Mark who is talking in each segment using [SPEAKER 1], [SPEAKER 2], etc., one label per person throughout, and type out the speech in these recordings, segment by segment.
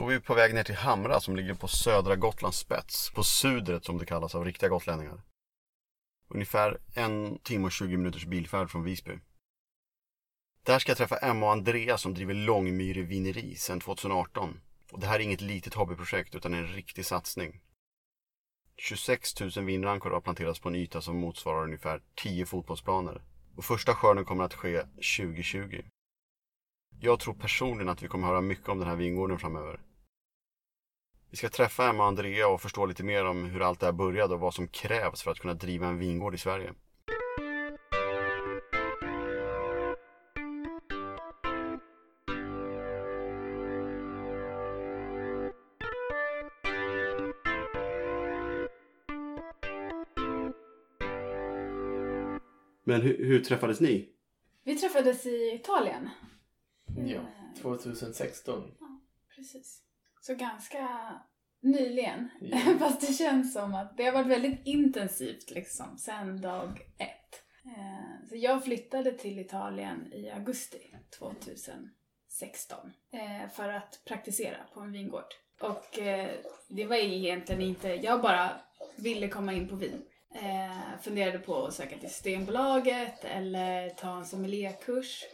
[SPEAKER 1] Då är vi på väg ner till Hamra som ligger på södra Gotlands spets, på Sudret som det kallas av riktiga gotlänningar. Ungefär en timme och 20 minuters bilfärd från Visby. Där ska jag träffa Emma och Andreas som driver Långmyre vineri sedan 2018. Och det här är inget litet hobbyprojekt utan en riktig satsning. 26 000 vinrankor har planterats på en yta som motsvarar ungefär 10 fotbollsplaner. Och första skörden kommer att ske 2020. Jag tror personligen att vi kommer höra mycket om den här vingården framöver. Vi ska träffa Emma och Andrea och förstå lite mer om hur allt det här började och vad som krävs för att kunna driva en vingård i Sverige. Men hur, hur träffades ni?
[SPEAKER 2] Vi träffades i Italien.
[SPEAKER 3] Ja,
[SPEAKER 2] Eh,
[SPEAKER 3] 2016.
[SPEAKER 2] Precis. Så ganska nyligen.
[SPEAKER 3] Ja.
[SPEAKER 2] Fast det känns som att det har varit väldigt intensivt liksom sen dag ett. Eh, Så jag flyttade till Italien i augusti 2016 eh, för att praktisera på en vingård. Och eh, det var egentligen inte, jag bara ville komma in på vin. Funderade på att söka till Systembolaget eller ta en sommelierkurs.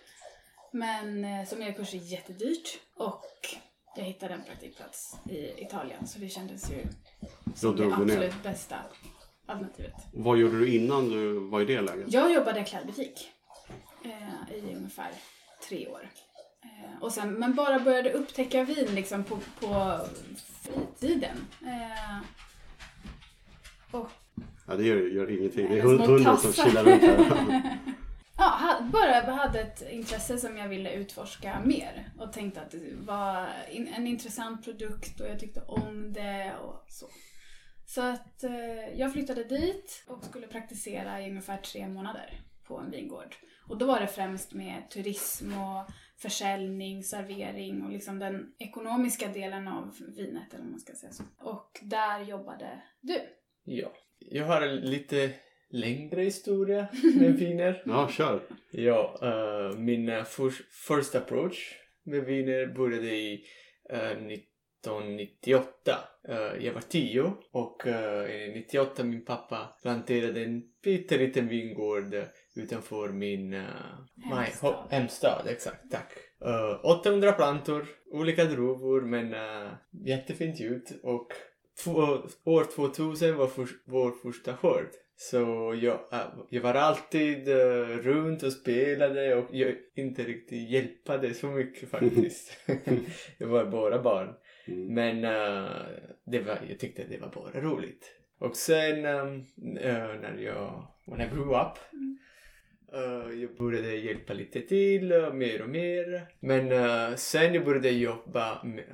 [SPEAKER 2] Men sommelierkurs är jättedyrt och jag hittade en praktikplats i Italien så det kändes ju som det
[SPEAKER 1] du ner.
[SPEAKER 2] absolut bästa alternativet.
[SPEAKER 1] Vad gjorde du innan du var i det läget?
[SPEAKER 2] Jag jobbade i klädbutik eh, i ungefär tre år. Eh, och sen, men bara började upptäcka vin liksom på, på fritiden. Eh, och
[SPEAKER 1] Ja, det gör, gör ingenting. Det är hund, hunden som chillar runt här.
[SPEAKER 2] ja, bara hade ett intresse som jag ville utforska mer. Och tänkte att det var en intressant produkt och jag tyckte om det och så. Så att eh, jag flyttade dit och skulle praktisera i ungefär tre månader på en vingård. Och då var det främst med turism och försäljning, servering och liksom den ekonomiska delen av vinet eller man ska säga så. Och där jobbade du.
[SPEAKER 3] Ja. Jag har en lite längre historia med viner.
[SPEAKER 1] Ja, kör.
[SPEAKER 3] Ja, eh, min uh, first approach med viner började i eh, 1998. Eh, jag var tio och uh, 98 min pappa planterade en pytteliten vingård utanför min uh,
[SPEAKER 2] Hemstad.
[SPEAKER 3] ho- hemstad. Exakt, tack. Eh, 800 plantor, olika druvor men uh, jättefint ljud och två, år 2000 var för, vår första skörd. Så jag, äh, jag var alltid äh, runt och spelade och jag inte riktigt hjälpade så mycket faktiskt. jag var bara barn.
[SPEAKER 1] Mm.
[SPEAKER 3] Men äh, det var, jag tyckte det var bara roligt. Och sen äh, när jag, when I grew up,
[SPEAKER 2] Mm.
[SPEAKER 3] jag började hjälpa lite till, mer och mer. Men sen jag började jobba med,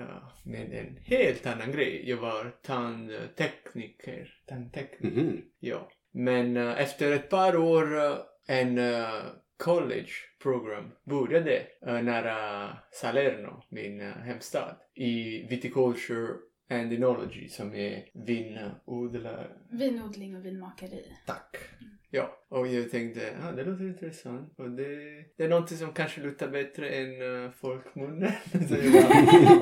[SPEAKER 3] med en helt annan grej. Jag var tandtekniker. Tandtekniker.
[SPEAKER 1] Mhm.
[SPEAKER 3] Ja. Men eh, efter ett par år eh, en eh, college program började uh, nära Salerno, min hemstad, i viticulture and enology som är vinodlare.
[SPEAKER 2] Vinodling och vinmakeri.
[SPEAKER 3] Tack. Ja, och jag tänkte, ah, det låter intressant och det, det är någonting som kanske låter bättre än uh, folkmunnen.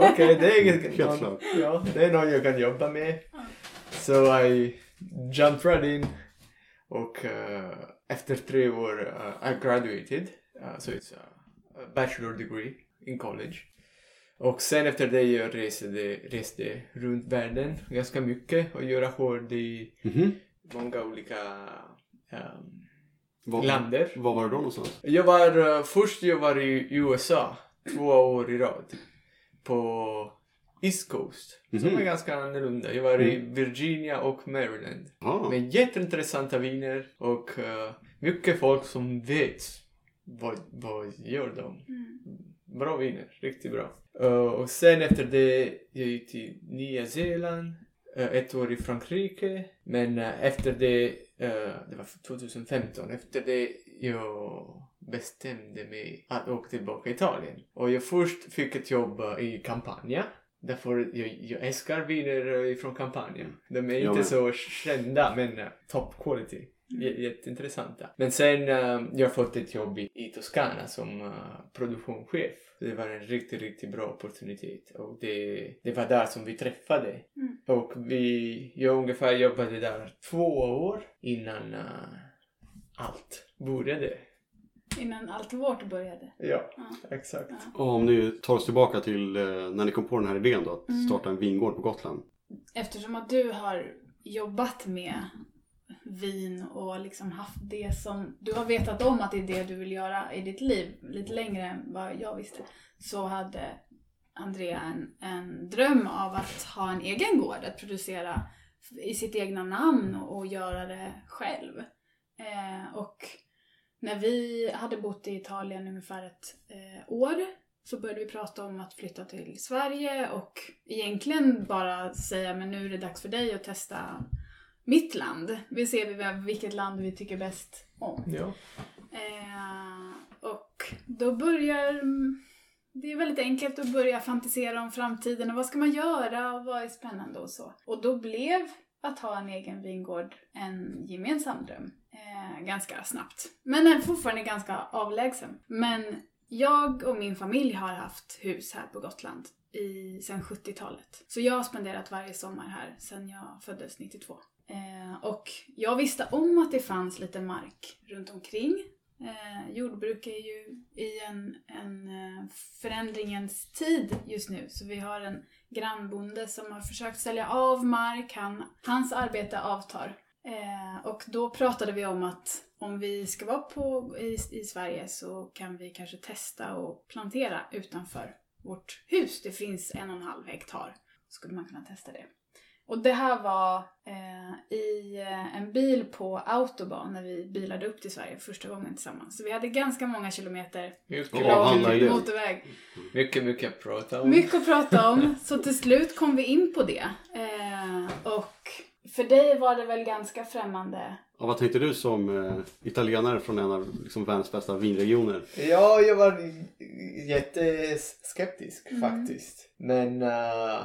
[SPEAKER 3] Okej, det är inget, ja, det är något jag kan jobba med. Så I jumped right in och uh, efter tre år uh, I graduated. Uh, so it's a, bachelor degree in college. Och sen efter det jag reste, reste runt världen ganska mycket och göra hård i
[SPEAKER 1] Mhm.
[SPEAKER 3] många olika um,
[SPEAKER 1] Var,
[SPEAKER 3] länder.
[SPEAKER 1] var var du då någonstans?
[SPEAKER 3] Jag var, uh, först jag var i USA två år i rad. På East Coast. Som
[SPEAKER 1] Mhm.
[SPEAKER 3] är ganska annorlunda. Jag var i Virginia och Maryland.
[SPEAKER 1] Ja.
[SPEAKER 3] Med jätteintressanta viner och uh, mycket folk som vet vad, vad gör de.
[SPEAKER 2] Mm.
[SPEAKER 3] Bra viner, riktigt bra. Uh, och sen efter det jag gick till Nya Zeeland, uh, ett år i Frankrike. Men uh, efter det, uh, det var 2015, efter det jag bestämde mig att åka tillbaka till Italien. Och jag först fick ett jobb uh, i Campania. Därför jag, jag älskar viner uh, från Campania. De är inte så kända men uh, top quality. J- jätteintressanta. Men sen uh, jag har fått ett jobb i, i Toscana som uh, produktionschef. Det var en riktigt, riktigt bra opportunitet och det, det var där som vi träffade.
[SPEAKER 2] Mm.
[SPEAKER 3] Och vi, jag ungefär jobbade där två år innan uh, allt började.
[SPEAKER 2] Innan allt vårt började.
[SPEAKER 3] Ja,
[SPEAKER 2] Ja.
[SPEAKER 3] exakt.
[SPEAKER 2] Ja.
[SPEAKER 1] Och om ni tar oss tillbaka till eh, när ni kom på den här idén då, att
[SPEAKER 2] Mm.
[SPEAKER 1] starta en vingård på Gotland.
[SPEAKER 2] Eftersom att du har jobbat med vin och liksom haft det som... Du har vetat om att det är det du vill göra i ditt liv lite längre än vad jag visste. Så hade Andrea en, en dröm av att ha en egen gård, att producera i sitt egna namn och, och göra det själv. Eh, och när vi hade bott i Italien ungefär ett eh, år så började vi prata om att flytta till Sverige och egentligen bara säga men nu är det dags för dig att testa mitt land. Vi ser vi vilket land vi tycker bäst om.
[SPEAKER 3] Ja.
[SPEAKER 2] Eh, och då börjar... Det är väldigt enkelt att börja fantisera om framtiden och vad ska man göra och vad är spännande och så. Och då blev att ha en egen vingård en gemensam dröm. Eh, ganska snabbt. Men den är fortfarande ganska avlägsen. Men jag och min familj har haft hus här på Gotland i, sen 70-talet. Så jag har spenderat varje sommar här sedan jag föddes 92. Eh, och jag visste om att det fanns lite mark runt omkring. Eh, jordbruk är ju i en, en eh, förändringens tid just nu. Så vi har en grannbonde som har försökt sälja av mark. Han, hans arbete avtar. Eh, och då pratade vi om att om vi ska vara på, i, i Sverige så kan vi kanske testa och plantera utanför vårt hus. Det finns en och en halv hektar. Skulle man kunna testa det. Och det här var eh, i eh, en bil på autobahn när vi bilade upp till Sverige första gången tillsammans. Så vi hade ganska många kilometer
[SPEAKER 1] idén.
[SPEAKER 2] motorväg.
[SPEAKER 3] mycket, mycket att prata om.
[SPEAKER 2] Mycket att prata om, så till slut kom vi in på det. Eh, och för dig var det väl ganska främmande?
[SPEAKER 1] Och vad tänkte du som eh, italienare från en av liksom, världens bästa vinregioner?
[SPEAKER 3] Ja, jag var jätteskeptisk
[SPEAKER 2] Mm.
[SPEAKER 3] faktiskt. Men uh,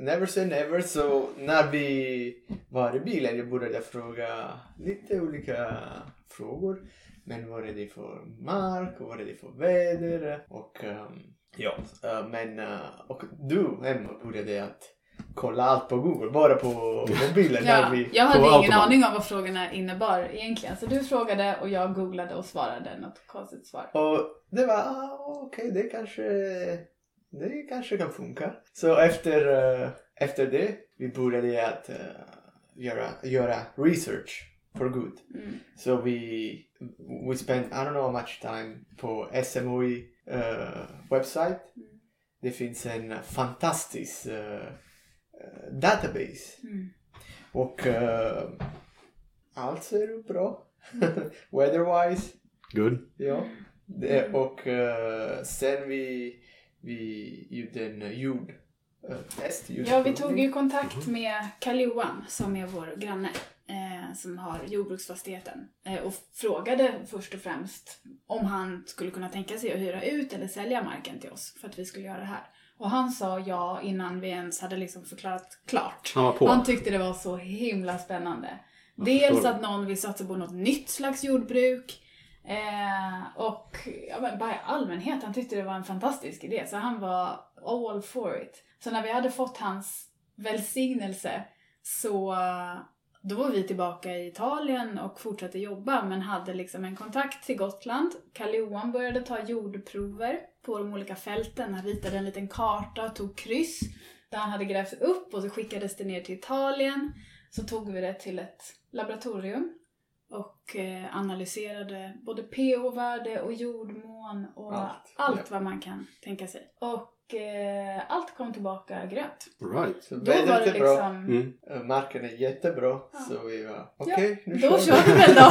[SPEAKER 3] never say never. Så när vi var i bilen jag började fråga lite olika frågor. Men vad är det för mark vad är det för väder? Och um, ja, uh, men uh, och du Emma började att kolla allt på Google, bara på mobilen. när
[SPEAKER 2] Ja,
[SPEAKER 3] vi,
[SPEAKER 2] jag hade ingen aning om vad frågorna innebar egentligen. Så du frågade och jag googlade och svarade något konstigt svar.
[SPEAKER 3] Och det var, ah, okej, det kanske, det kanske kan funka. Så efter, eh, efter det, vi började att eh, göra, göra research for good.
[SPEAKER 2] Mm.
[SPEAKER 3] Så vi, we spent, I don't know how much time på SMOI eh, website.
[SPEAKER 2] Mm.
[SPEAKER 3] Det finns en fantastisk eh, database.
[SPEAKER 2] Mm.
[SPEAKER 3] Och eh, allt ser bra. Weatherwise.
[SPEAKER 1] Good.
[SPEAKER 3] Ja. Det, och eh, sen vi, vi gjorde en jordtest.
[SPEAKER 2] Ja, vi tog ju kontakt med Karl Johan som är vår granne. Eh, som har jordbruksfastigheten. Eh, och frågade först och främst om han skulle kunna tänka sig att hyra ut eller sälja marken till oss för att vi skulle göra det här. Och han sa ja innan vi ens hade liksom förklarat klart.
[SPEAKER 1] Han var på.
[SPEAKER 2] Han tyckte det var så himla spännande.
[SPEAKER 1] Jag
[SPEAKER 2] Dels
[SPEAKER 1] förstår.
[SPEAKER 2] att någon vill satsa på något nytt slags jordbruk. Eh, och ja, men bara i allmänhet, han tyckte det var en fantastisk idé. Så han var all for it. Så när vi hade fått hans välsignelse så då var vi tillbaka i Italien och fortsatte jobba men hade liksom en kontakt till Gotland. Karl Johan började ta jordprover på de olika fälten. Han ritade en liten karta och tog kryss där han hade grävt upp och så skickades det ner till Italien. Så tog vi det till ett laboratorium och eh, analyserade både pH-värde och jordmån och allt,
[SPEAKER 3] Allt,
[SPEAKER 2] vad man kan tänka sig. Och eh, allt kom tillbaka grönt.
[SPEAKER 1] Right.
[SPEAKER 3] Så
[SPEAKER 2] Då var det
[SPEAKER 3] bra.
[SPEAKER 2] liksom...
[SPEAKER 1] Mm.
[SPEAKER 3] Eh, Marken är jättebra.
[SPEAKER 2] Ja.
[SPEAKER 3] Så vi var okej, nu
[SPEAKER 2] Då
[SPEAKER 3] kör
[SPEAKER 2] kör vi väl då.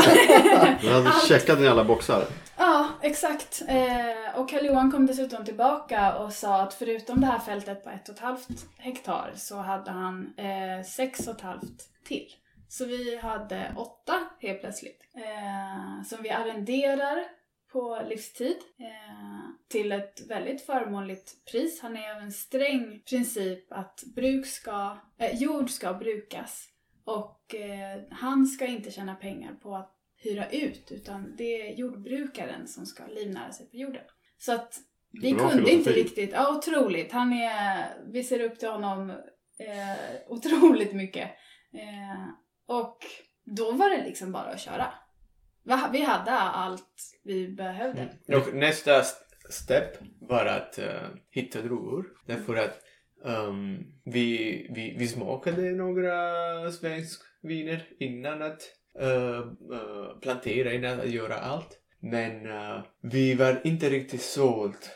[SPEAKER 1] Du hade
[SPEAKER 2] Allt.
[SPEAKER 1] checkat i alla boxar.
[SPEAKER 2] Ja, exakt. Eh, och Karl Johan kom dessutom tillbaka och sa att förutom det här fältet på ett och ett halvt hektar så hade han eh, sex och ett halvt till. Så vi hade åtta helt plötsligt. Eh, som vi arrenderar på livstid eh, till ett väldigt förmånligt pris. Han är av en sträng princip att bruk ska, eh, jord ska brukas och eh, han ska inte tjäna pengar på att hyra ut utan det är jordbrukaren som ska livnära sig på jorden. Så att vi
[SPEAKER 1] Bra
[SPEAKER 2] kunde inte
[SPEAKER 1] filosofi.
[SPEAKER 2] riktigt, ja otroligt. Han är, vi ser upp till honom eh, otroligt mycket. Eh, och då var det liksom bara att köra. Vi hade allt vi behövde.
[SPEAKER 3] Och nästa st- step var att uh, hitta druvor. Därför att um, vi, vi, vi smakade några svenska viner innan att uh, uh, plantera, innan att göra allt. Men vi var inte riktigt sålt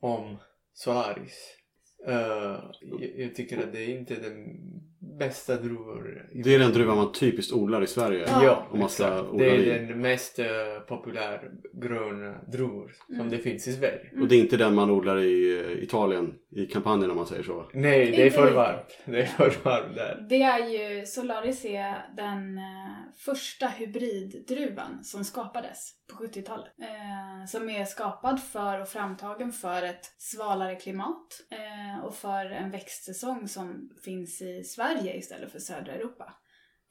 [SPEAKER 3] om Solaris. Jag, jag tycker att det är inte den bästa druvor. i
[SPEAKER 1] Det är den druvan man typiskt odlar i Sverige.
[SPEAKER 2] Ja.
[SPEAKER 1] Om man ska odla
[SPEAKER 3] Det är
[SPEAKER 1] vin.
[SPEAKER 3] den mest uh, populära gröna druvor som
[SPEAKER 2] Mm.
[SPEAKER 3] det finns i Sverige.
[SPEAKER 1] Och det är inte den man odlar i eh, Italien i kampanjen om man säger så.
[SPEAKER 3] Nej, det är för varmt. Det är för varmt där.
[SPEAKER 2] Det är ju, Solaris är den eh, första hybriddruvan som skapades på 70-talet. Eh, som är skapad för och framtagen för ett svalare klimat eh, och för en växtsäsong som finns i Sverige istället för södra Europa.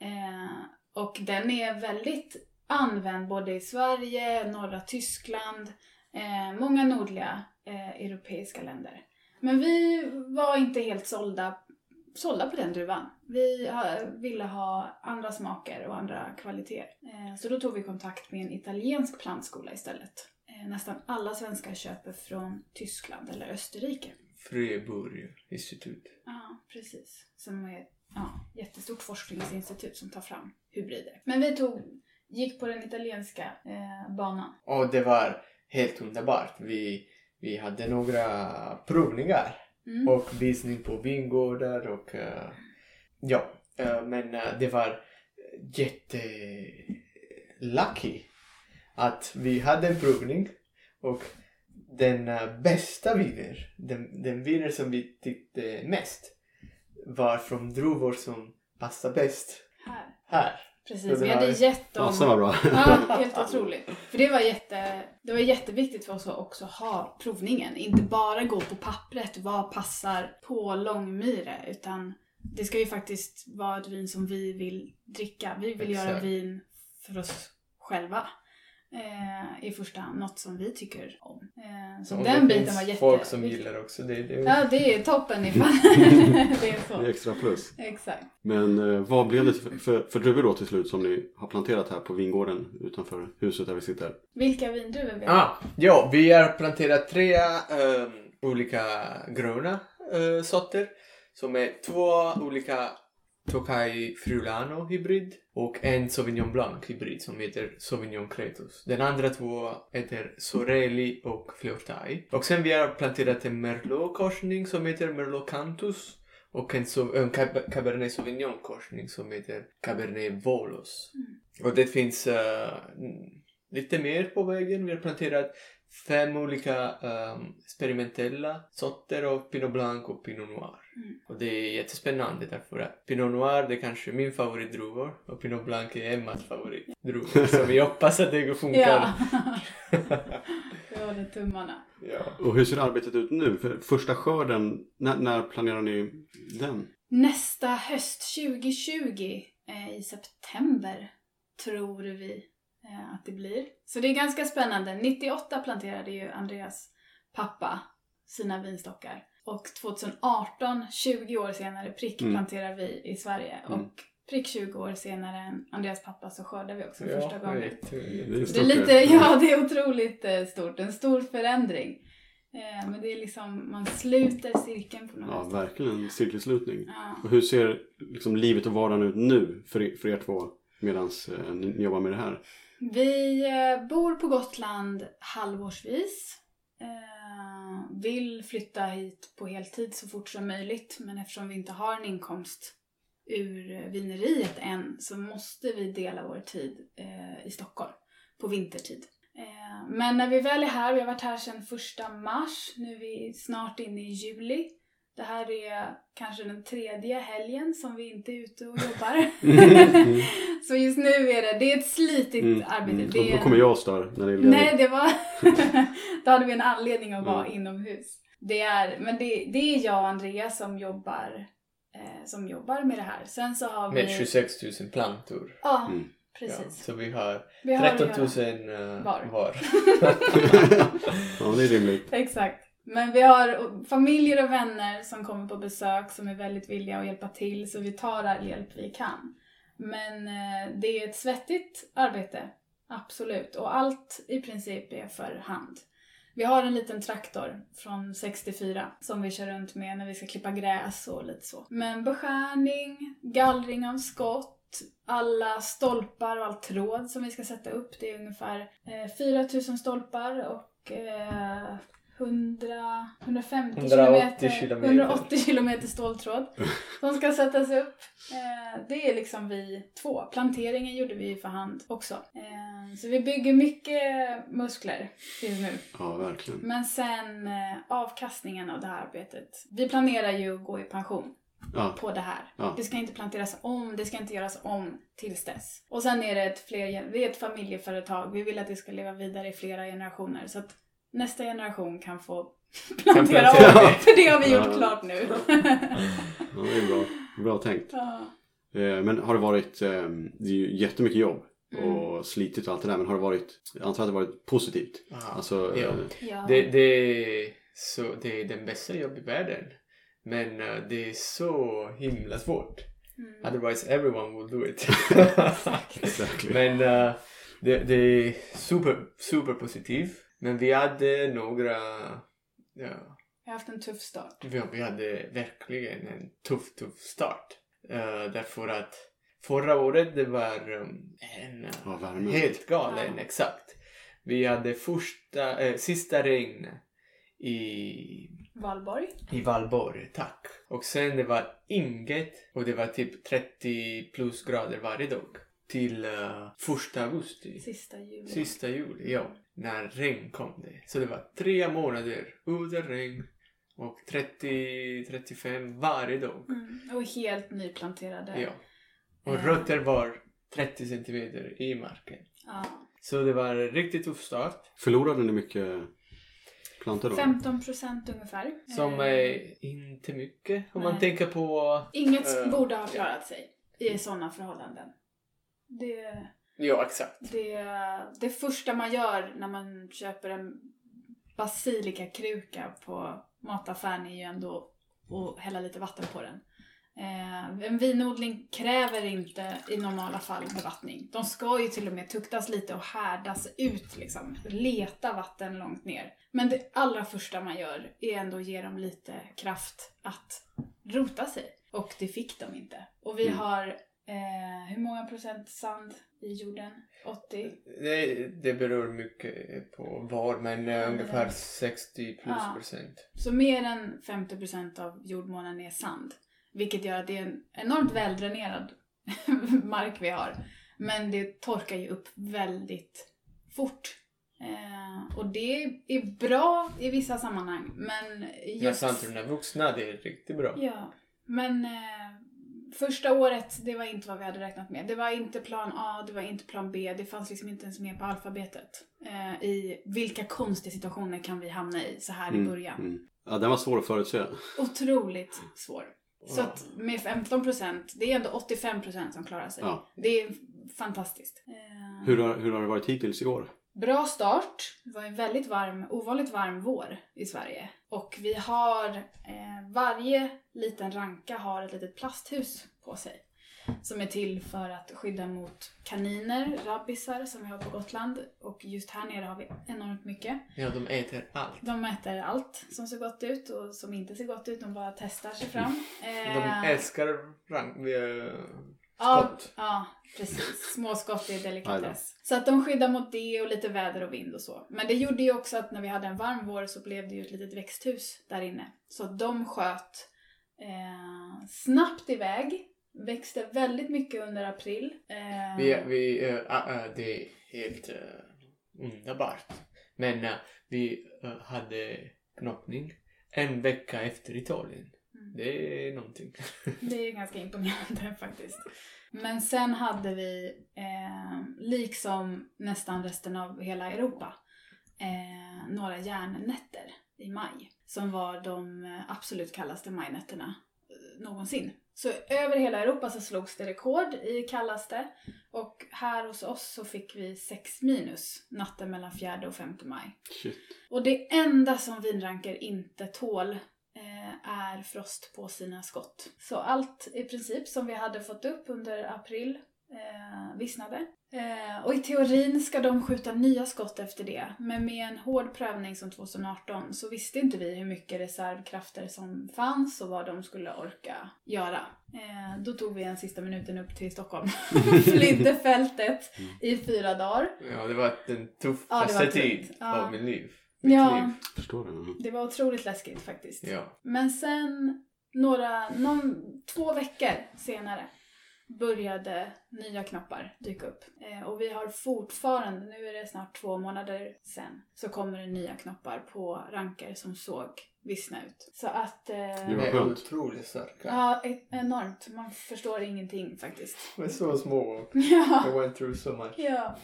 [SPEAKER 2] Eh, och den är väldigt använd både i Sverige, norra Tyskland, eh, många nordliga eh, europeiska länder. Men vi var inte helt sålda sålda på den druvan. Vi ha, ville ha andra smaker och andra kvaliteter. Eh, så då tog vi kontakt med en italiensk plantskola istället. Eh, nästan alla svenskar köper från Tyskland eller Österrike.
[SPEAKER 3] Fröburg institut.
[SPEAKER 2] Ja, precis. Som är ja, jättestort forskningsinstitut som tar fram hybrider. Men vi tog, gick på den italienska eh, banan.
[SPEAKER 3] Och det var helt underbart. Vi, vi hade några provningar
[SPEAKER 2] Mm.
[SPEAKER 3] och visning på vingårdar och eh, ja, eh, men eh, det var jätte lucky att vi hade en provning och den eh, bästa viner, den, den viner som vi tyckte mest var från druvor som passar bäst
[SPEAKER 2] Här.
[SPEAKER 3] här.
[SPEAKER 2] Precis, vi hade
[SPEAKER 3] var-
[SPEAKER 2] gett dem...
[SPEAKER 1] Fasen vad bra.
[SPEAKER 2] Ja, helt otroligt. För det var, jätte, det var jätteviktigt för oss att också ha provningen. Inte bara gå på pappret, vad passar på Långmyre, utan det ska ju faktiskt vara ett vin som vi vill dricka. Vi vill göra
[SPEAKER 3] Exakt.
[SPEAKER 2] vin för oss själva. Eh, I första hand, något som vi tycker om. Eh, så
[SPEAKER 3] Och
[SPEAKER 2] den
[SPEAKER 3] det
[SPEAKER 2] biten
[SPEAKER 3] finns
[SPEAKER 2] var jätteviktig.
[SPEAKER 3] folk som gillar också det. det
[SPEAKER 2] Ja, det är toppen ifall det är
[SPEAKER 1] Det är
[SPEAKER 2] så.
[SPEAKER 1] extra plus.
[SPEAKER 2] Exakt.
[SPEAKER 1] Men eh, vad blev det för, för, för druvor då till slut som ni har planterat här på vingården utanför huset där vi sitter?
[SPEAKER 2] Vilka vindruvor vi har.
[SPEAKER 3] Ah, ja, vi har planterat tre ehm, olika gröna uh, sorter som är två olika Tokai Friulano hybrid och en Sauvignon Blanc hybrid som heter Sauvignon Cretus. Den andra två heter Sorelli och Fleurtai. Och sen vi har planterat en Merlot korsning som heter Merlot Cantus och en, en Cab- Cabernet Sauvignon korsning som heter Cabernet Volos. Och det finns mm, lite mer på vägen. Vi har planterat fem olika um, experimentella sorter av Pinot Blanc och Pinot Noir.
[SPEAKER 2] Mm.
[SPEAKER 3] Och det är jättespännande därför att Pinot Noir det är kanske min favoritdruvor och Pinot Blanc är Emmas favoritdruvor. Så vi hoppas att det funkar.
[SPEAKER 2] Ja. Vi håller tummarna.
[SPEAKER 3] ja.
[SPEAKER 1] Och hur ser arbetet ut nu? För första skörden, när, när planerar ni den?
[SPEAKER 2] Nästa höst 2020 eh, i september tror vi eh, att det blir. Så det är ganska spännande. 98 planterade ju Andreas pappa sina vinstockar. Och 2018, 20 år senare, prick
[SPEAKER 1] Mm.
[SPEAKER 2] planterar vi i Sverige.
[SPEAKER 1] Mm.
[SPEAKER 2] Och prick 20 år senare än Andreas pappa så skördar vi också
[SPEAKER 3] Ja,
[SPEAKER 2] första gången.
[SPEAKER 1] Det är
[SPEAKER 2] Det är
[SPEAKER 1] stort
[SPEAKER 2] lite,
[SPEAKER 1] det.
[SPEAKER 2] ja det är otroligt eh, stort. En stor förändring. Eh, men det är liksom, man sluter cirkeln på något
[SPEAKER 1] Ja,
[SPEAKER 2] sätt.
[SPEAKER 1] verkligen cirkelslutning.
[SPEAKER 2] Ja.
[SPEAKER 1] Och hur ser liksom livet och vardagen ut nu för, er- för er två medan eh, ni, ni jobbar med det här?
[SPEAKER 2] Vi eh, bor på Gotland halvårsvis. Vill flytta hit på heltid så fort som möjligt. Men eftersom vi inte har en inkomst ur vineriet än så måste vi dela vår tid eh, i Stockholm på vintertid. Eh, men när vi väl är här, vi har varit här sedan första mars, nu är vi snart inne i juli. Det här är kanske den tredje helgen som vi inte är ute och jobbar. så just nu är det, det är ett slitigt
[SPEAKER 1] Mm,
[SPEAKER 2] arbete.
[SPEAKER 1] mm.
[SPEAKER 2] Det är
[SPEAKER 1] då kommer jag och stör när det är ledigt.
[SPEAKER 2] Nej, det var... Då hade vi en anledning att vara
[SPEAKER 1] Mm.
[SPEAKER 2] inomhus. Det är, men det, det är jag och Andreas som jobbar, eh, som jobbar med det här. Sen så har vi...
[SPEAKER 3] Med 26 000 plantor.
[SPEAKER 2] Ja,
[SPEAKER 1] Mm.
[SPEAKER 2] Precis.
[SPEAKER 3] så vi har
[SPEAKER 2] Vi har att
[SPEAKER 3] 13
[SPEAKER 2] göra.
[SPEAKER 3] 000 uh,
[SPEAKER 2] Var.
[SPEAKER 3] var.
[SPEAKER 1] ja, det är rimligt.
[SPEAKER 2] Exakt. Men vi har familjer och vänner som kommer på besök som är väldigt villiga att hjälpa till så vi tar all hjälp vi kan. Men eh, det är ett svettigt arbete, absolut. Och allt i princip är för hand. Vi har en liten traktor från 64 som vi kör runt med när vi ska klippa gräs och lite så. Men beskärning, gallring av skott, alla stolpar och all tråd som vi ska sätta upp. Det är ungefär eh, 4000 stolpar och eh, 100, 150
[SPEAKER 3] 180
[SPEAKER 2] kilometer,
[SPEAKER 3] kilometer.
[SPEAKER 2] 180 kilometer ståltråd som ska sättas upp. Eh, det är liksom vi två. Planteringen gjorde vi för hand också. Eh, så vi bygger mycket muskler just nu.
[SPEAKER 1] Ja, verkligen.
[SPEAKER 2] Men sen eh, avkastningen av det här arbetet. Vi planerar ju att gå i pension
[SPEAKER 1] Ja,
[SPEAKER 2] på det här.
[SPEAKER 1] Ja.
[SPEAKER 2] Det ska inte planteras om, det ska inte göras om tills dess. Och sen är det ett, fler, det är ett familjeföretag. Vi vill att det ska leva vidare i flera generationer. Så att nästa generation kan få plantera om.
[SPEAKER 3] det.
[SPEAKER 2] För det har vi gjort klart nu.
[SPEAKER 1] ja, det är bra. Bra tänkt.
[SPEAKER 2] ja.
[SPEAKER 1] Eh, Men har det varit, eh, det är ju jättemycket jobb
[SPEAKER 2] Mm.
[SPEAKER 1] och slitigt och allt det där. Men har det varit, jag antar att det varit positivt.
[SPEAKER 3] Aha.
[SPEAKER 1] Alltså,
[SPEAKER 3] Ja.
[SPEAKER 1] eh,
[SPEAKER 2] Ja.
[SPEAKER 3] Det, det, så, det är den bästa jobb i världen. Men uh, det är så himla svårt.
[SPEAKER 2] Mm.
[SPEAKER 3] Otherwise everyone will do it.
[SPEAKER 1] exactly.
[SPEAKER 3] Men uh, det, det är super, super positivt. Men vi hade några... Ja,
[SPEAKER 2] Jag har haft en tuff start.
[SPEAKER 3] vi, vi hade verkligen en tuff, tuff start. Uh, därför att förra året det var um, en uh, helt galen,
[SPEAKER 2] Ja.
[SPEAKER 3] exakt. Vi hade första, eh, sista regn i,
[SPEAKER 2] Valborg.
[SPEAKER 3] i Valborg, tack. Och sen det var inget och det var typ 30 plus grader varje dag. Till uh, första augusti.
[SPEAKER 2] Sista juli.
[SPEAKER 3] Sista juli, ja. När regn kom det. Så det var tre månader utan regn. Och 30-35 varje dag.
[SPEAKER 2] Mm. Och helt nyplanterade.
[SPEAKER 3] Ja. Och
[SPEAKER 2] Ja.
[SPEAKER 3] rötter var 30 centimeter i marken.
[SPEAKER 2] Ja.
[SPEAKER 3] Så det var en riktigt tuff start.
[SPEAKER 1] Förlorade ni mycket plantor då?
[SPEAKER 2] 15 procent ungefär.
[SPEAKER 3] Som
[SPEAKER 2] Eh,
[SPEAKER 3] är inte mycket om man
[SPEAKER 2] Nej.
[SPEAKER 3] tänker på...
[SPEAKER 2] Inget
[SPEAKER 3] eh,
[SPEAKER 2] borde ha klarat sig i sådana förhållanden. Det,
[SPEAKER 3] Ja, exakt.
[SPEAKER 2] det, det första man gör när man köper en basilikakruka på mataffären är ju ändå att hälla lite vatten på den. Eh, en vinodling kräver inte i normala fall bevattning. De ska ju till och med tuktas lite och härdas ut liksom. Leta vatten långt ner. Men det allra första man gör är ändå att ge dem lite kraft att rota sig. Och det fick de inte. Och vi
[SPEAKER 1] Mm.
[SPEAKER 2] har, eh, hur många procent sand i jorden? 80?
[SPEAKER 3] Det, det beror mycket på var, men eh, ungefär
[SPEAKER 2] det-
[SPEAKER 3] 60 plus
[SPEAKER 2] Ja.
[SPEAKER 3] procent.
[SPEAKER 2] Så mer än 50% av jordmånen är sand. Vilket gör att det är en enormt väldränerad mark vi har. Men det torkar ju upp väldigt fort. Eh, och det är bra i vissa sammanhang. Men
[SPEAKER 3] När
[SPEAKER 2] just...
[SPEAKER 3] plantorna är vuxna, det är riktigt bra.
[SPEAKER 2] Ja, men eh, första året, det var inte vad vi hade räknat med. Det var inte plan A, det var inte plan B. Det fanns liksom inte ens med på alfabetet. Eh, I vilka konstiga situationer kan vi hamna i så här i början.
[SPEAKER 1] Mm. Ja, den var svår att förutse.
[SPEAKER 2] Otroligt svår. Så att med 15%, det är ändå 85% som klarar sig.
[SPEAKER 1] Ja.
[SPEAKER 2] Det är fantastiskt. Eh,
[SPEAKER 1] Hur har, hur har det varit hittills i år?
[SPEAKER 2] Bra start. Det var en väldigt varm, ovanligt varm vår i Sverige. Och vi har, eh, varje liten ranka har ett litet plasthus på sig. Som är till för att skydda mot kaniner, rabbisar som vi har på Gotland. Och just här nere har vi enormt mycket.
[SPEAKER 3] Ja, de äter allt.
[SPEAKER 2] De äter allt som ser gott ut och som inte ser gott ut. De bara testar sig fram.
[SPEAKER 3] De
[SPEAKER 2] Eh,
[SPEAKER 3] älskar rank, eh,
[SPEAKER 2] Ja,
[SPEAKER 3] skott.
[SPEAKER 2] ja, precis. Småskott är
[SPEAKER 1] Aj
[SPEAKER 2] delikatess. Så att de skyddar mot det och lite väder och vind och så. Men det gjorde ju också att när vi hade en varm vår så blev det ju ett litet växthus där inne. Så de sköt eh, snabbt iväg. Växte väldigt mycket under april. Eh,
[SPEAKER 3] Vi, vi, ah, ah, det är helt uh, underbart. Men vi hade knoppning en vecka efter Italien.
[SPEAKER 2] Mm.
[SPEAKER 3] Det är någonting.
[SPEAKER 2] Det är ganska imponerande faktiskt. Men sen hade vi, liksom nästan resten av hela Europa, några järnnätter i maj. Som var de eh, absolut kallaste majnätterna. någonsin. Så över hela Europa så slogs det rekord i kallaste och här hos oss så fick vi 6 minus natten mellan 4 och 5 maj.
[SPEAKER 1] Shit.
[SPEAKER 2] Och det enda som vinranker inte tål eh, är frost på sina skott. Så allt i princip som vi hade fått upp under april eh, vissnade. Eh, och i teorin ska de skjuta nya skott efter det. Men med en hård prövning som 2018 så visste inte vi hur mycket reservkrafter som fanns och vad de skulle orka göra. Eh, då tog vi en sista minuten upp till Stockholm. Flydde fältet i fyra dagar.
[SPEAKER 3] Ja, det var den
[SPEAKER 2] Ja,
[SPEAKER 3] tuffaste
[SPEAKER 2] var
[SPEAKER 3] tid.
[SPEAKER 2] Ja.
[SPEAKER 3] av mitt liv. Mitt
[SPEAKER 2] Ja.
[SPEAKER 3] liv.
[SPEAKER 1] Förstår det.
[SPEAKER 2] Det var otroligt läskigt faktiskt.
[SPEAKER 3] Ja.
[SPEAKER 2] Men sen några, någon, två veckor senare började nya knoppar dyka upp. Eh, och vi har fortfarande, nu är det snart två månader sen, så kommer det nya knoppar på ranker som såg vissna ut. Så att... Eh,
[SPEAKER 1] Det
[SPEAKER 3] De
[SPEAKER 1] var skönt.
[SPEAKER 3] otroligt starka.
[SPEAKER 2] ja, e- enormt. Man förstår ingenting faktiskt.
[SPEAKER 3] De är så små
[SPEAKER 2] Ja.
[SPEAKER 3] I went through so much.
[SPEAKER 2] Ja.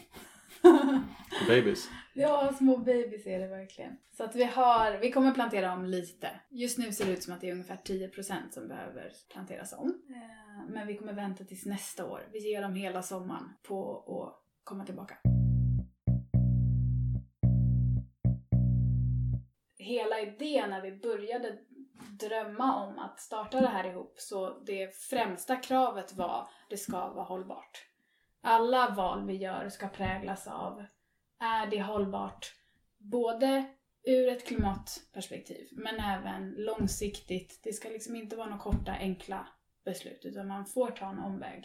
[SPEAKER 1] Babies.
[SPEAKER 2] Ja, små babys är det verkligen. Så att vi har, vi kommer plantera om lite. Just nu ser det ut som att det är ungefär 10% som behöver planteras om. Eh, men vi kommer vänta tills nästa år. Vi ger dem hela sommaren på att komma tillbaka. Hela idén när vi började drömma om att starta det här ihop så det främsta kravet var det ska vara hållbart. Alla val vi gör ska präglas av är det hållbart både ur ett klimatperspektiv men även långsiktigt. Det ska liksom inte vara några korta enkla beslut utan man får ta en omväg.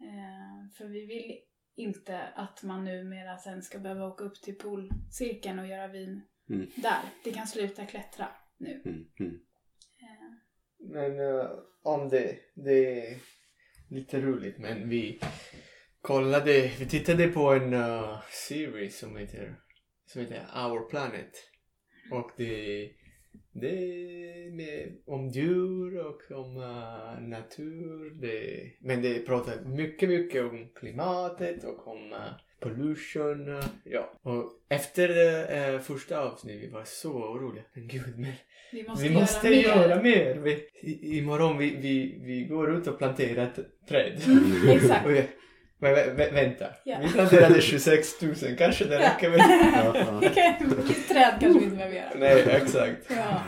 [SPEAKER 2] Eh, för vi vill inte att man numera sen ska behöva åka upp till polcirkeln och göra vin
[SPEAKER 1] Mm.
[SPEAKER 2] där. Det kan sluta klättra nu.
[SPEAKER 1] Mm. Mm.
[SPEAKER 2] Eh,
[SPEAKER 3] Men eh, om det, det är lite roligt men vi kollade, vi tittade på en uh, series som heter, som heter Our Planet. Och det, det är med, om djur och om uh, natur. Det, men det pratar mycket, mycket om klimatet och om uh, pollution. ja. Och efter uh, första avsnittet vi var så oroliga. Men gud, men
[SPEAKER 2] vi måste,
[SPEAKER 3] vi måste
[SPEAKER 2] göra,
[SPEAKER 3] göra mer. Vi, i, imorgon vi, vi, vi går ut och planterar ett träd.
[SPEAKER 2] Mm, exakt.
[SPEAKER 3] Och vi, men, vä, vä, vänta.
[SPEAKER 2] Ja.
[SPEAKER 3] Vi planterade 26 000. Kanske det räcker med...
[SPEAKER 2] Vilket träd kanske vi inte behöver göra.
[SPEAKER 3] Nej, exakt.
[SPEAKER 2] Ja.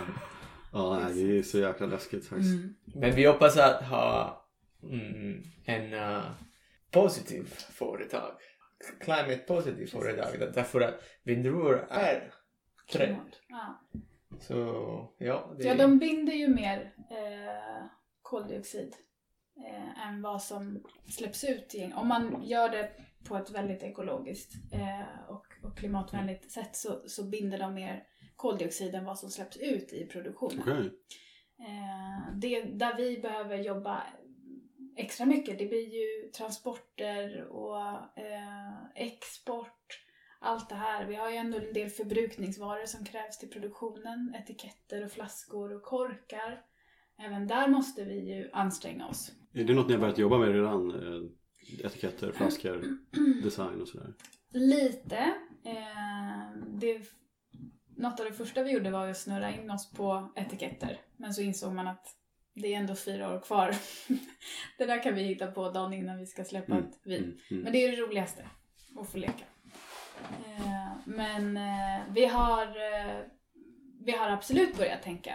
[SPEAKER 1] ja, nej, det är så jäkla läskigt faktiskt.
[SPEAKER 2] Mm.
[SPEAKER 3] Men vi hoppas att ha mm, en uh, positiv företag. Climate positiv företag. Där- Därför att vindruvor är träd.
[SPEAKER 2] Ja.
[SPEAKER 3] Så ja, det
[SPEAKER 2] Ja, de binder ju mer eh, koldioxid eh, än vad som släpps ut. i- Om man gör det på ett väldigt ekologiskt eh, och, och klimatvänligt sätt så, så binder de mer koldioxid än vad som släpps ut i produktionen.
[SPEAKER 1] Okej.
[SPEAKER 2] Eh, det, där vi behöver jobba extra mycket, det blir ju transporter och eh, export. Allt det här. Vi har ju ändå en del förbrukningsvaror som krävs till produktionen. Etiketter och flaskor och korkar. Även där måste vi ju anstränga oss.
[SPEAKER 1] Är det något ni har börjat jobba med redan? Eh, Etiketter, flaskor, design och sådär?
[SPEAKER 2] Lite. Eh, det, något av det första vi gjorde var att snurra in oss på etiketter. Men så insåg man att det är ändå fyra år kvar. det där kan vi hitta på dagen innan vi ska släppa
[SPEAKER 1] Mm,
[SPEAKER 2] ett vin.
[SPEAKER 1] Mm. Mm.
[SPEAKER 2] Men det är det roligaste, att få leka. Eh, men vi, har, vi har absolut börjat tänka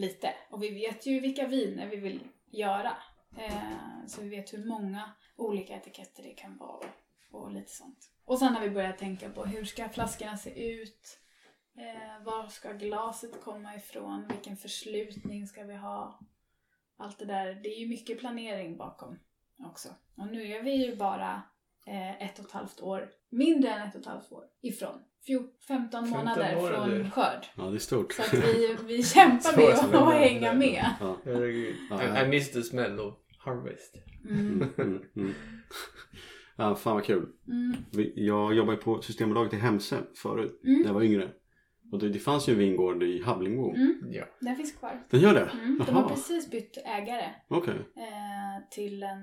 [SPEAKER 2] lite. Och vi vet ju vilka viner vi vill göra. Eh, så vi vet hur många olika etiketter det kan vara och lite sånt. Och sen har vi börjat tänka på hur ska flaskorna se ut? Eh, var ska glaset komma ifrån? Vilken förslutning ska vi ha? Allt det där. Det är ju mycket planering bakom också. Och nu är vi ju bara eh, ett och ett halvt år, mindre än ett och ett halvt år ifrån. Fjor- 15 månader,
[SPEAKER 3] månader.
[SPEAKER 2] från skörd.
[SPEAKER 1] Ja, det är stort.
[SPEAKER 2] Så att vi, vi kämpar med att hänga med.
[SPEAKER 1] Ja.
[SPEAKER 3] Herregud.
[SPEAKER 1] Ja,
[SPEAKER 3] I,
[SPEAKER 1] ja.
[SPEAKER 3] I miss the smell of harvest.
[SPEAKER 2] Mm.
[SPEAKER 1] Mm. Mm. Ja, fan vad kul.
[SPEAKER 2] Mm.
[SPEAKER 1] Jag jobbade på Systembolaget i Hemse förut,
[SPEAKER 2] Mm.
[SPEAKER 1] när jag var yngre. Och det, det fanns ju en vingård i Hablingo.
[SPEAKER 2] Mm.
[SPEAKER 3] Ja.
[SPEAKER 2] Den finns kvar.
[SPEAKER 1] Den gör det?
[SPEAKER 2] Mm. De har precis bytt ägare
[SPEAKER 1] Okej.
[SPEAKER 2] eh, till en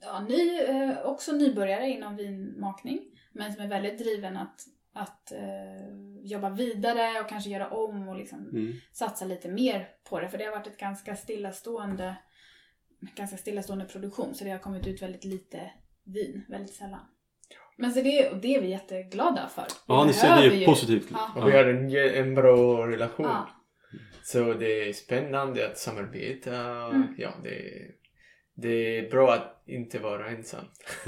[SPEAKER 2] ja, ny, eh, också nybörjare inom vinmakning. Men som är väldigt driven att att eh, jobba vidare och kanske göra om och liksom
[SPEAKER 1] Mm.
[SPEAKER 2] satsa lite mer på det. För det har varit ett ganska stillastående, ganska stillastående produktion. Så det har kommit ut väldigt lite vin, väldigt sällan. Men så det, och det är vi jätteglada för. Vi
[SPEAKER 1] Ja, ni ser det
[SPEAKER 2] ju-
[SPEAKER 1] positivt.
[SPEAKER 2] Ja.
[SPEAKER 3] Och vi har en, en bra relation.
[SPEAKER 2] Ja.
[SPEAKER 3] Så det är spännande att samarbeta.
[SPEAKER 2] Mm.
[SPEAKER 3] Ja, det, det är bra att inte vara ensam.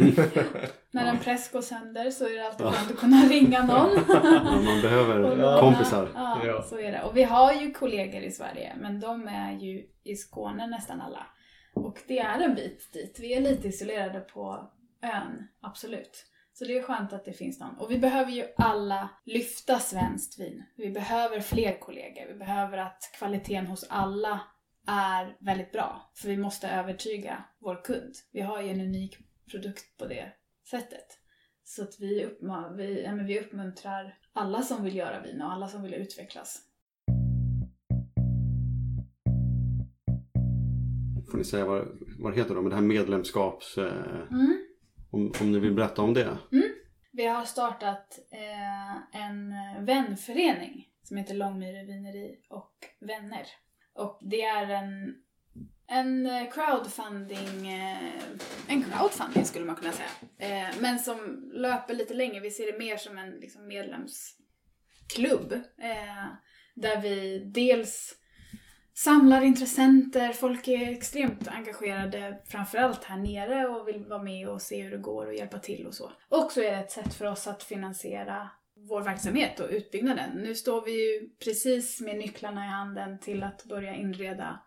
[SPEAKER 2] När en press går sönder så är det alltid skönt att kunna ringa någon.
[SPEAKER 1] Ja, man behöver kompisar.
[SPEAKER 2] Ja,
[SPEAKER 3] Ja.
[SPEAKER 2] så är det. Och vi har ju kollegor i Sverige, men de är ju i Skåne nästan alla. Och det är en bit dit. Vi är lite isolerade på ön, absolut. Så det är skönt att det finns någon. Och vi behöver ju alla lyfta svenskt vin. Vi behöver fler kollegor. Vi behöver att kvaliteten hos alla är väldigt bra. För vi måste övertyga vår kund. Vi har ju en unik produkt på det sättet. Så att vi, uppma- vi, ja, vi uppmuntrar alla som vill göra vin och alla som vill utvecklas.
[SPEAKER 1] Får ni säga vad, vad det heter då? Men det här medlemskaps... Eh,
[SPEAKER 2] Mm.
[SPEAKER 1] om, om ni vill berätta om det.
[SPEAKER 2] Vi har startat eh, en vänförening som heter Långmyre vineri och vänner. Och det är en, en eh, crowdfunding, eh, en crowdfunding skulle man kunna säga. Eh, men som löper lite längre. Vi ser det mer som en liksom, medlemsklubb. Där vi dels samlar intressenter, folk är extremt engagerade framförallt här nere och vill vara med och se hur det går och hjälpa till och så. Och så är det ett sätt för oss att finansiera vår verksamhet och utbyggnaden. Nu står vi ju precis med nycklarna i handen till att börja inreda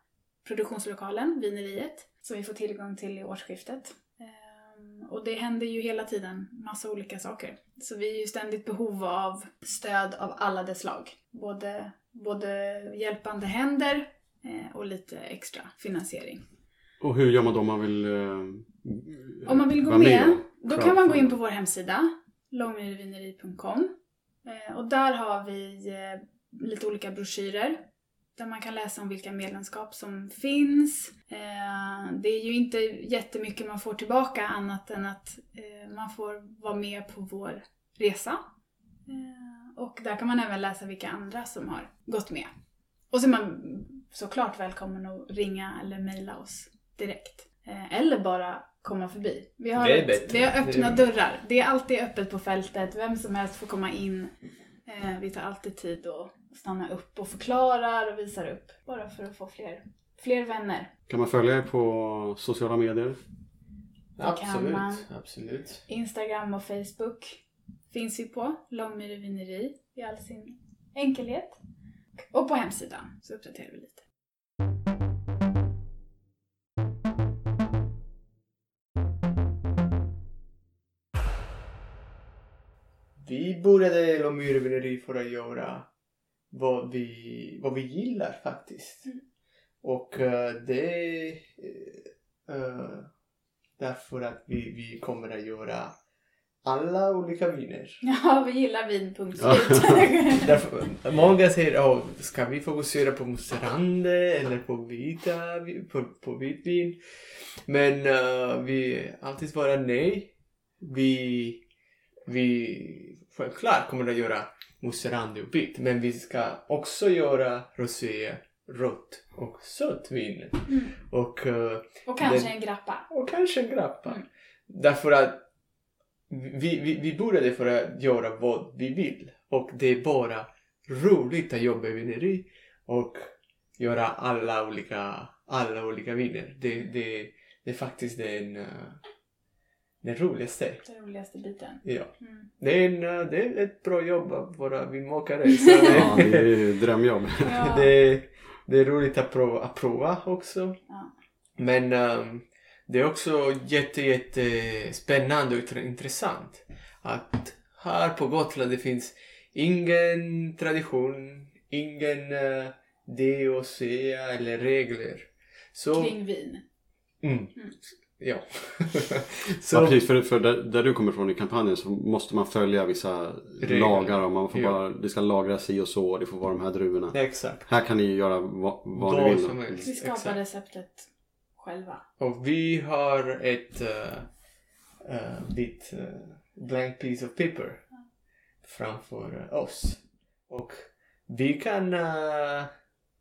[SPEAKER 2] produktionslokalen, vineriet, som vi får tillgång till i årsskiftet. Ehm, Och det händer ju hela tiden massa olika saker. Så vi är ju ständigt behov av stöd av alla dess slag. Både, både hjälpande händer eh, och lite extra finansiering.
[SPEAKER 1] Och hur gör man då om man vill... Eh,
[SPEAKER 2] Om man vill gå med,
[SPEAKER 1] och
[SPEAKER 2] då kan man gå in på vår hemsida, långmyrevineri.com. Eh, och där har vi eh, lite olika broschyrer där man kan läsa om vilka medlemskap som finns. Eh, det är ju inte jättemycket man får tillbaka annat än att man får vara med på vår resa. Och där kan man även läsa vilka andra som har gått med. Och så är man såklart välkommen att ringa eller mejla oss direkt. Eller bara komma förbi. Vi har,
[SPEAKER 3] Det är
[SPEAKER 2] ett,
[SPEAKER 3] bättre.
[SPEAKER 2] vi har öppna
[SPEAKER 3] Det är-
[SPEAKER 2] dörrar. Det är alltid öppet på fältet. Vem som helst får komma in. Eh, Vi tar alltid tid att stanna upp och förklarar och visar upp. Bara för att få fler, fler vänner.
[SPEAKER 1] Kan man följa er på sociala medier?
[SPEAKER 2] kan
[SPEAKER 3] Absolut,
[SPEAKER 2] man.
[SPEAKER 3] absolut.
[SPEAKER 2] Instagram och Facebook finns vi på. Långmyre vineri i all sin enkelhet. Och på hemsidan så uppdaterar vi lite.
[SPEAKER 3] Vi började Lomyre vineri för att göra vad vi, vad vi gillar faktiskt.
[SPEAKER 2] Mm.
[SPEAKER 3] Och eh, det är eh, därför att vi, vi kommer att göra alla olika viner.
[SPEAKER 2] Ja, vi gillar vin, punkt
[SPEAKER 1] Ja.
[SPEAKER 2] slut.
[SPEAKER 3] Därför, många säger oh, ska vi fokusera på Mosterande eller på vita, vi- på, på vitvin? Men eh, vi alltid svarar nej. Vi, vi självklart kommer att göra vitt, men vi ska också göra rosé, rött och sött vin.
[SPEAKER 2] Mm.
[SPEAKER 3] Och eh,
[SPEAKER 2] Och kanske
[SPEAKER 3] Det-
[SPEAKER 2] en grappa.
[SPEAKER 3] och kanske en grappa.
[SPEAKER 2] Mm.
[SPEAKER 3] Därför att vi, vi, vi började för att göra vad vi vill. Och det är bara roligt att jobba i vineri och göra alla olika, alla olika viner. Det, det, det är faktiskt den, eh, den roligaste.
[SPEAKER 2] Den roligaste biten.
[SPEAKER 3] Ja.
[SPEAKER 2] Mm.
[SPEAKER 3] Det, är en, eh, det är ett bra jobb att vara vinmakare. Så
[SPEAKER 1] Ja,
[SPEAKER 3] det,
[SPEAKER 1] är drömjobb.
[SPEAKER 2] Ja.
[SPEAKER 3] det, det är roligt att prova, att prova också.
[SPEAKER 2] Ja.
[SPEAKER 3] Men ehm, det är också jätte, jätte spännande och intre- intressant att här på Gotland det finns ingen tradition, ingen uh, DOC eller regler. Så,
[SPEAKER 2] Kring vin.
[SPEAKER 3] mm,
[SPEAKER 2] Mm.
[SPEAKER 3] Ja.
[SPEAKER 1] Ja,
[SPEAKER 3] så,
[SPEAKER 1] precis. För, för där, där du kommer från i kampanjen så måste man följa vissa
[SPEAKER 3] Regler.
[SPEAKER 1] lagar. Och man får
[SPEAKER 3] Ja.
[SPEAKER 1] bara, det ska lagras si och så och det får vara de här druvorna.
[SPEAKER 3] exakt.
[SPEAKER 1] Här kan ni göra vad, vad ni vill.
[SPEAKER 3] som helst.
[SPEAKER 2] Vi skapar
[SPEAKER 3] exakt.
[SPEAKER 2] receptet själva.
[SPEAKER 3] Och vi har ett uh, uh, bit uh, blank piece of paper framför oss. Och vi kan, eh,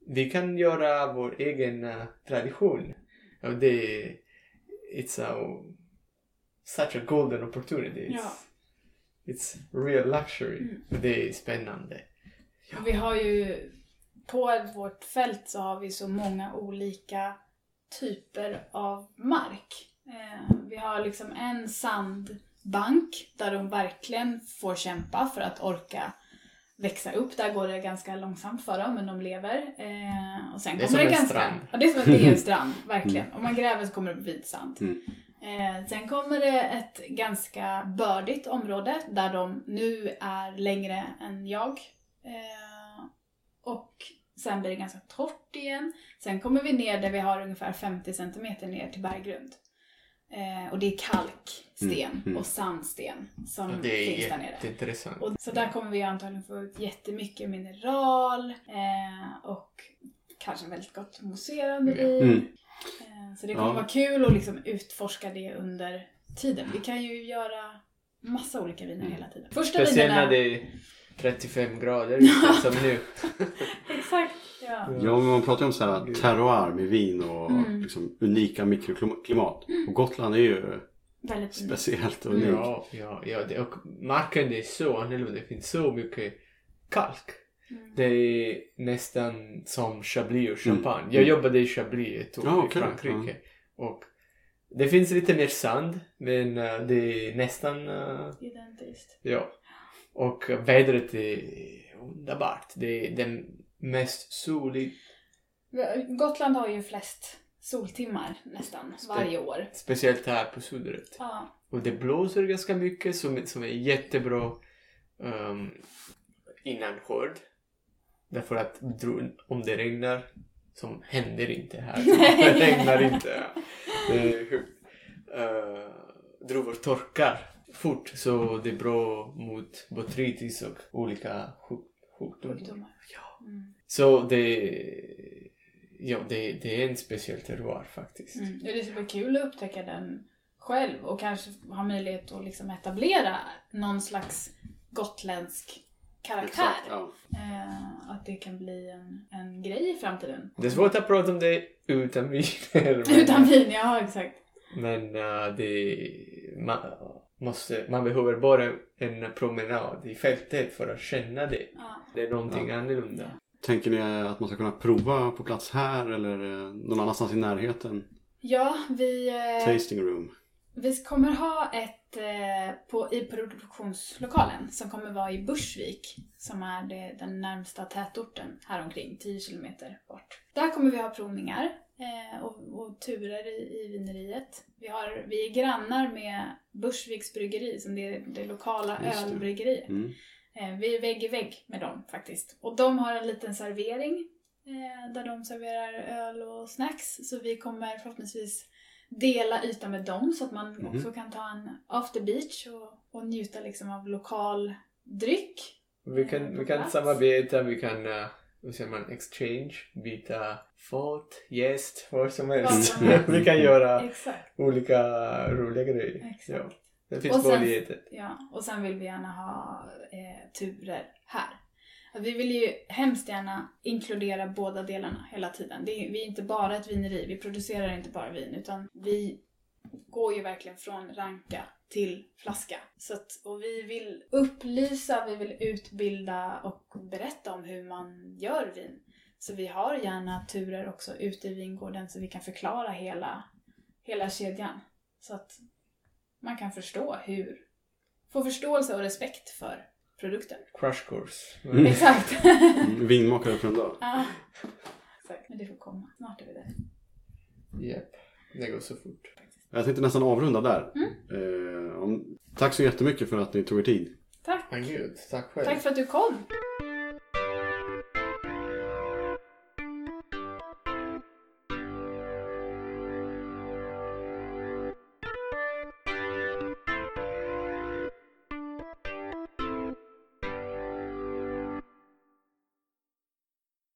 [SPEAKER 3] vi kan göra vår egen eh, tradition. Och det it's a, such a golden opportunity. It's,
[SPEAKER 2] Ja.
[SPEAKER 3] it's real luxury.
[SPEAKER 2] Mm.
[SPEAKER 3] Det är spännande.
[SPEAKER 2] Och vi har ju, på vårt fält så har vi så många olika typer av mark. Eh, vi har liksom en sandbank där de verkligen får kämpa för att orka växa upp. Där går det ganska långsamt för dem, men de lever. Eh, och sen
[SPEAKER 3] Det är
[SPEAKER 2] kommer
[SPEAKER 3] som
[SPEAKER 2] det
[SPEAKER 3] en
[SPEAKER 2] ganska,
[SPEAKER 3] strand.
[SPEAKER 2] Ja, det är som en, strand, verkligen. Om man gräver så kommer det vit sand.
[SPEAKER 1] Mm.
[SPEAKER 2] Eh, sen kommer det ett ganska bördigt område där de nu är längre än jag. Eh, och sen blir det ganska torrt igen. Sen kommer vi ner där vi har ungefär 50 cm ner till berggrund. Eh, och det är kalksten
[SPEAKER 1] Mm, mm.
[SPEAKER 2] och sandsten som
[SPEAKER 3] det
[SPEAKER 2] finns
[SPEAKER 3] är
[SPEAKER 2] där nere.
[SPEAKER 3] jätteintressant.
[SPEAKER 2] Och, så där kommer vi antagligen få ut jättemycket mineral eh, och kanske väldigt gott mousserande vin.
[SPEAKER 1] Mm.
[SPEAKER 2] Eh, så det kommer
[SPEAKER 1] Ja.
[SPEAKER 2] vara kul att liksom utforska det under tiden. Vi kan ju göra massa olika viner
[SPEAKER 1] Mm.
[SPEAKER 2] hela tiden. Första
[SPEAKER 3] Speciellt
[SPEAKER 2] vinerna...
[SPEAKER 3] när det är 35 grader ute som nu.
[SPEAKER 2] Exakt, ja.
[SPEAKER 1] Ja, men man pratar ju om så här terroir med vin och
[SPEAKER 2] Mm.
[SPEAKER 1] liksom unika mikroklimat. Och Gotland är ju
[SPEAKER 2] Väldigt
[SPEAKER 1] speciellt och unikt.
[SPEAKER 3] Ja, ja, ja det, och marken är så annorlunda. Det finns så mycket kalk.
[SPEAKER 2] Mm.
[SPEAKER 3] Det är nästan som Chablis och champagne.
[SPEAKER 1] Mm.
[SPEAKER 3] Jag jobbade i Chablis ett år
[SPEAKER 1] Ja,
[SPEAKER 3] i. Frankrike. Och det finns lite mer sand, men eh, det är nästan... eh,
[SPEAKER 2] Identiskt.
[SPEAKER 3] ja. Och vädret är underbart. Det är den mest soliga,
[SPEAKER 2] Gotland har ju flest soltimmar nästan varje år.
[SPEAKER 3] speciellt här på sudret.
[SPEAKER 2] Ja.
[SPEAKER 3] Och det blåser ganska mycket som, som är jättebra um, innan skörd. Därför att om det regnar, som händer inte här, det regnar inte. Det är sjukt. Uh, druvor torkar fort så det är bra mot botrytis och olika sjuk- sjukdomar.
[SPEAKER 2] Sjukdomar.
[SPEAKER 3] Ja.
[SPEAKER 2] Mm.
[SPEAKER 3] Så det, ja, det, det är en speciell terroir faktiskt.
[SPEAKER 2] Mm. Det är superkul att upptäcka den själv och kanske ha möjlighet att liksom etablera någon slags gotländsk karaktär.
[SPEAKER 1] Exakt, ja.
[SPEAKER 2] Eh, att det kan bli en, en grej i framtiden.
[SPEAKER 3] Det är svårt att prata om det utan viner. men-
[SPEAKER 2] Utan vin, ja exakt.
[SPEAKER 3] Men uh, det, man, måste, man behöver bara en promenad i fältet för att känna det.
[SPEAKER 2] Ja.
[SPEAKER 3] Det är någonting
[SPEAKER 1] Ja.
[SPEAKER 3] annorlunda.
[SPEAKER 1] Tänker ni att man ska kunna prova på plats här eller eh, någon annanstans i närheten?
[SPEAKER 2] Ja, vi, eh,
[SPEAKER 1] Tasting room.
[SPEAKER 2] vi kommer ha ett eh, på, i produktionslokalen som kommer vara i Bursvik som är det, den närmsta tätorten här omkring 10 kilometer bort. Där kommer vi ha provningar eh, och, och turer i, i vineriet. Vi, har, vi är grannar med Bursviks bryggeri som det är det lokala
[SPEAKER 1] Just
[SPEAKER 2] ölbryggeriet.
[SPEAKER 1] Mm.
[SPEAKER 2] Eh, vi är vägg i vägg med dem faktiskt. Och de har en liten servering eh, där de serverar öl och snacks. Så vi kommer förhoppningsvis dela yta med dem så att man
[SPEAKER 1] Mhm.
[SPEAKER 2] också kan ta en after beach och, och njuta liksom av lokal dryck.
[SPEAKER 3] Vi kan, vi kan samarbeta, vi kan, uh, hur säger man, exchange, byta fat, gäst, vad som helst. vi kan göra olika roliga grejer.
[SPEAKER 2] Exakt.
[SPEAKER 3] Ja, det finns möjligheter.
[SPEAKER 2] Ja, och sen vill vi gärna ha eh, turer här. Att Vi vill ju hemskt gärna inkludera båda delarna hela tiden. Det är, vi är inte bara ett vineri, vi producerar inte bara vin utan vi går ju verkligen från ranka till flaska. Så att, och vi vill upplysa, vi vill utbilda och berätta om hur man gör vin. Så vi har gärna turer också ute i vingården så vi kan förklara hela, hela kedjan. Så att man kan förstå hur, få förståelse och respekt för produkten.
[SPEAKER 3] Crash course.
[SPEAKER 1] Mm.
[SPEAKER 2] Exakt.
[SPEAKER 1] Mm. Vinmakare för en dag.
[SPEAKER 2] ja. Exakt. Men det får komma. Snart är vi där.
[SPEAKER 3] Japp, det går så fort.
[SPEAKER 1] Jag tänkte nästan avrunda där.
[SPEAKER 2] Mm.
[SPEAKER 1] Eh, om, tack så jättemycket för att ni tog er tid.
[SPEAKER 2] Tack.
[SPEAKER 3] Men gud, tack själv.
[SPEAKER 2] Tack för att du kom.